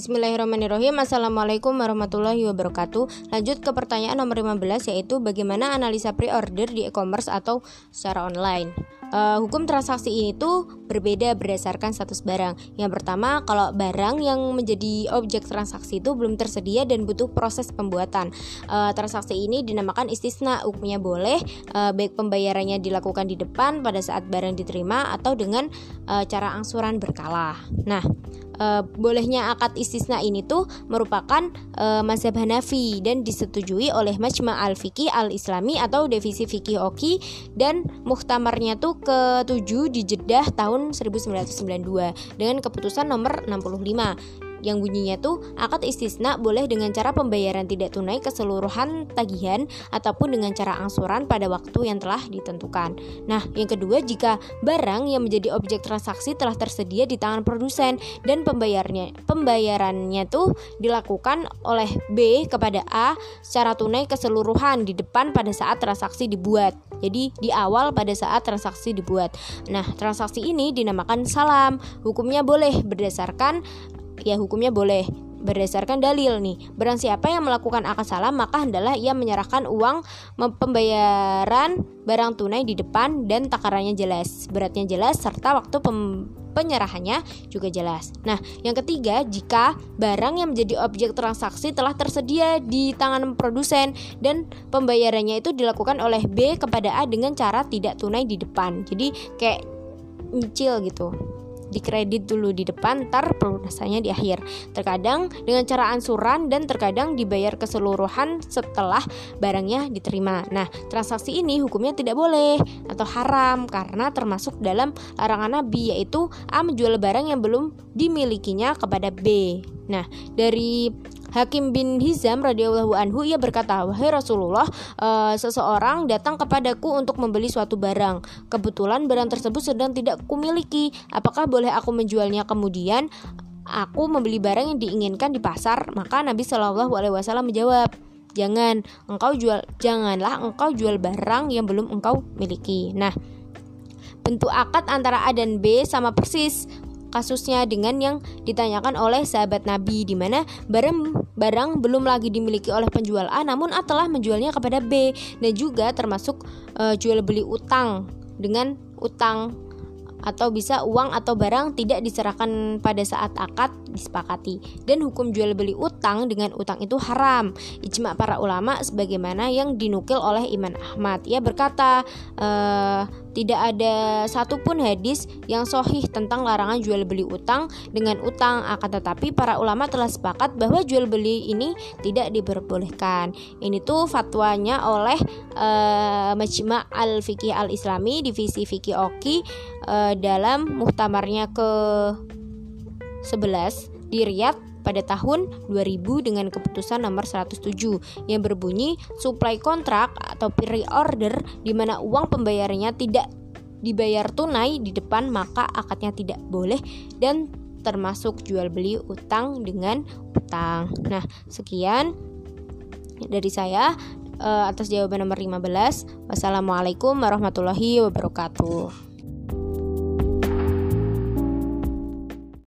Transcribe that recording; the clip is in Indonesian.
Bismillahirrahmanirrahim. Assalamualaikum warahmatullahi wabarakatuh. Lanjut ke pertanyaan nomor 15 yaitu Bagaimana analisa pre-order di e-commerce atau secara online? Uh, hukum transaksi ini tuh berbeda berdasarkan status barang. Yang pertama, kalau barang yang menjadi objek transaksi itu belum tersedia dan butuh proses pembuatan. Uh, transaksi ini dinamakan istisna, hukumnya boleh uh, baik pembayarannya dilakukan di depan pada saat barang diterima atau dengan uh, cara angsuran berkala. Nah, uh, bolehnya akad istisna ini tuh merupakan uh, mazhab Hanafi dan disetujui oleh Majma' al-Fiqih al-Islami atau divisi fikih Oki dan muhtamarnya tuh ke-7 di Jeddah tahun 1992 dengan keputusan nomor 65 yang bunyinya tuh akad istisna boleh dengan cara pembayaran tidak tunai keseluruhan tagihan ataupun dengan cara angsuran pada waktu yang telah ditentukan. Nah, yang kedua jika barang yang menjadi objek transaksi telah tersedia di tangan produsen dan pembayarnya pembayarannya tuh dilakukan oleh B kepada A secara tunai keseluruhan di depan pada saat transaksi dibuat. Jadi di awal pada saat transaksi dibuat. Nah, transaksi ini dinamakan salam. Hukumnya boleh berdasarkan ya hukumnya boleh berdasarkan dalil nih. Barang siapa yang melakukan akad salam maka hendaklah ia menyerahkan uang pembayaran barang tunai di depan dan takarannya jelas, beratnya jelas serta waktu pem penyerahannya juga jelas. Nah, yang ketiga, jika barang yang menjadi objek transaksi telah tersedia di tangan produsen dan pembayarannya itu dilakukan oleh B kepada A dengan cara tidak tunai di depan. Jadi kayak nyicil gitu dikredit dulu di depan, ntar pelunasannya di akhir. Terkadang dengan cara ansuran dan terkadang dibayar keseluruhan setelah barangnya diterima. Nah, transaksi ini hukumnya tidak boleh atau haram karena termasuk dalam larangan Nabi yaitu A menjual barang yang belum dimilikinya kepada B. Nah, dari Hakim bin Hizam radhiyallahu anhu ia berkata, "Wahai Rasulullah, uh, seseorang datang kepadaku untuk membeli suatu barang. Kebetulan barang tersebut sedang tidak kumiliki. Apakah boleh aku menjualnya kemudian aku membeli barang yang diinginkan di pasar?" Maka Nabi Shallallahu alaihi wasallam menjawab, "Jangan, engkau jual janganlah engkau jual barang yang belum engkau miliki." Nah, bentuk akad antara A dan B sama persis kasusnya dengan yang ditanyakan oleh sahabat Nabi di mana barang barang belum lagi dimiliki oleh penjual A namun A telah menjualnya kepada B dan juga termasuk uh, jual beli utang dengan utang atau bisa uang atau barang tidak diserahkan pada saat akad disepakati. Dan hukum jual beli utang dengan utang itu haram. Ijma para ulama sebagaimana yang dinukil oleh Iman Ahmad. Ia berkata uh, tidak ada satupun hadis yang sohih tentang larangan jual beli utang dengan utang. Akan tetapi para ulama telah sepakat bahwa jual beli ini tidak diperbolehkan. Ini tuh fatwanya oleh uh, Majma' al-Fiqih al-Islami divisi Fikih Oki uh, dalam muhtamarnya ke 11 di Riyadh pada tahun 2000 dengan keputusan nomor 107 yang berbunyi supply kontrak atau pre-order di mana uang pembayarannya tidak dibayar tunai di depan maka akadnya tidak boleh dan termasuk jual beli utang dengan utang. Nah, sekian dari saya uh, atas jawaban nomor 15. Wassalamualaikum warahmatullahi wabarakatuh.